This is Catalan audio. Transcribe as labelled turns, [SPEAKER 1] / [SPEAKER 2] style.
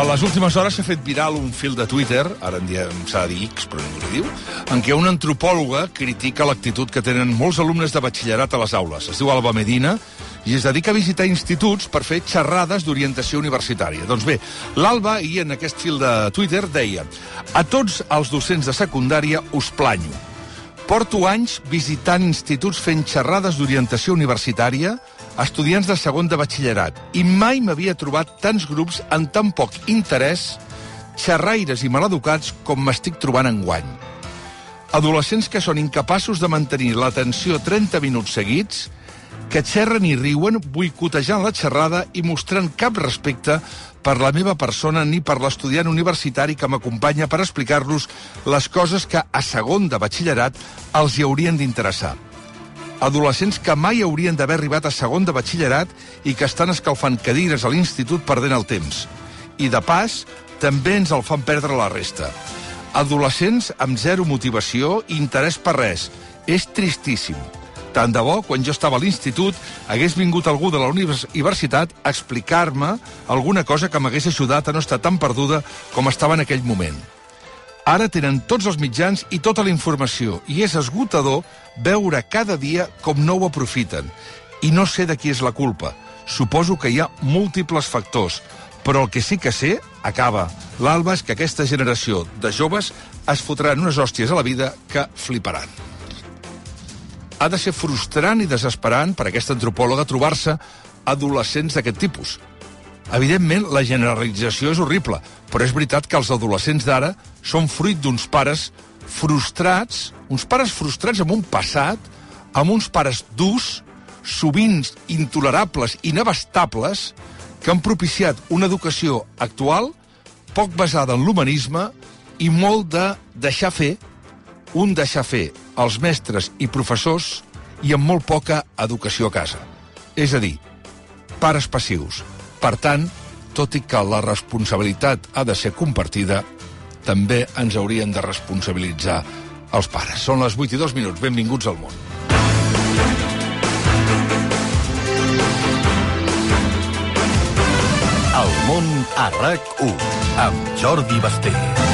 [SPEAKER 1] A les últimes hores s'ha fet viral un fil de Twitter, ara en diem s'ha de dir X, però ningú li diu, en què una antropòloga critica l'actitud que tenen molts alumnes de batxillerat a les aules. Es diu Alba Medina i es dedica a visitar instituts per fer xerrades d'orientació universitària. Doncs bé, l'Alba, i en aquest fil de Twitter, deia a tots els docents de secundària us planyo. Porto anys visitant instituts fent xerrades d'orientació universitària estudiants de segon de batxillerat i mai m'havia trobat tants grups amb tan poc interès, xerraires i maleducats com m'estic trobant enguany. Adolescents que són incapaços de mantenir l'atenció 30 minuts seguits, que xerren i riuen boicotejant la xerrada i mostrant cap respecte per la meva persona ni per l'estudiant universitari que m'acompanya per explicar-los les coses que a segon de batxillerat els hi haurien d'interessar. Adolescents que mai haurien d'haver arribat a segon de batxillerat i que estan escalfant cadires a l'institut perdent el temps. I, de pas, també ens el fan perdre la resta. Adolescents amb zero motivació i interès per res. És tristíssim. Tant de bo, quan jo estava a l'institut, hagués vingut algú de la universitat a explicar-me alguna cosa que m'hagués ajudat a no estar tan perduda com estava en aquell moment. Ara tenen tots els mitjans i tota la informació, i és esgotador veure cada dia com no ho aprofiten. I no sé de qui és la culpa. Suposo que hi ha múltiples factors, però el que sí que sé, acaba, l'alba, és que aquesta generació de joves es fotran unes hòsties a la vida que fliparan ha de ser frustrant i desesperant per aquesta antropòloga trobar-se adolescents d'aquest tipus. Evidentment, la generalització és horrible, però és veritat que els adolescents d'ara són fruit d'uns pares frustrats, uns pares frustrats amb un passat, amb uns pares durs, sovint intolerables, inabastables, que han propiciat una educació actual poc basada en l'humanisme i molt de deixar fer, un deixar fer els mestres i professors i amb molt poca educació a casa. És a dir, pares passius. Per tant, tot i que la responsabilitat ha de ser compartida, també ens haurien de responsabilitzar els pares. Són les 8 i 2 minuts. Benvinguts al món.
[SPEAKER 2] El món a RAC1 amb Jordi Basté.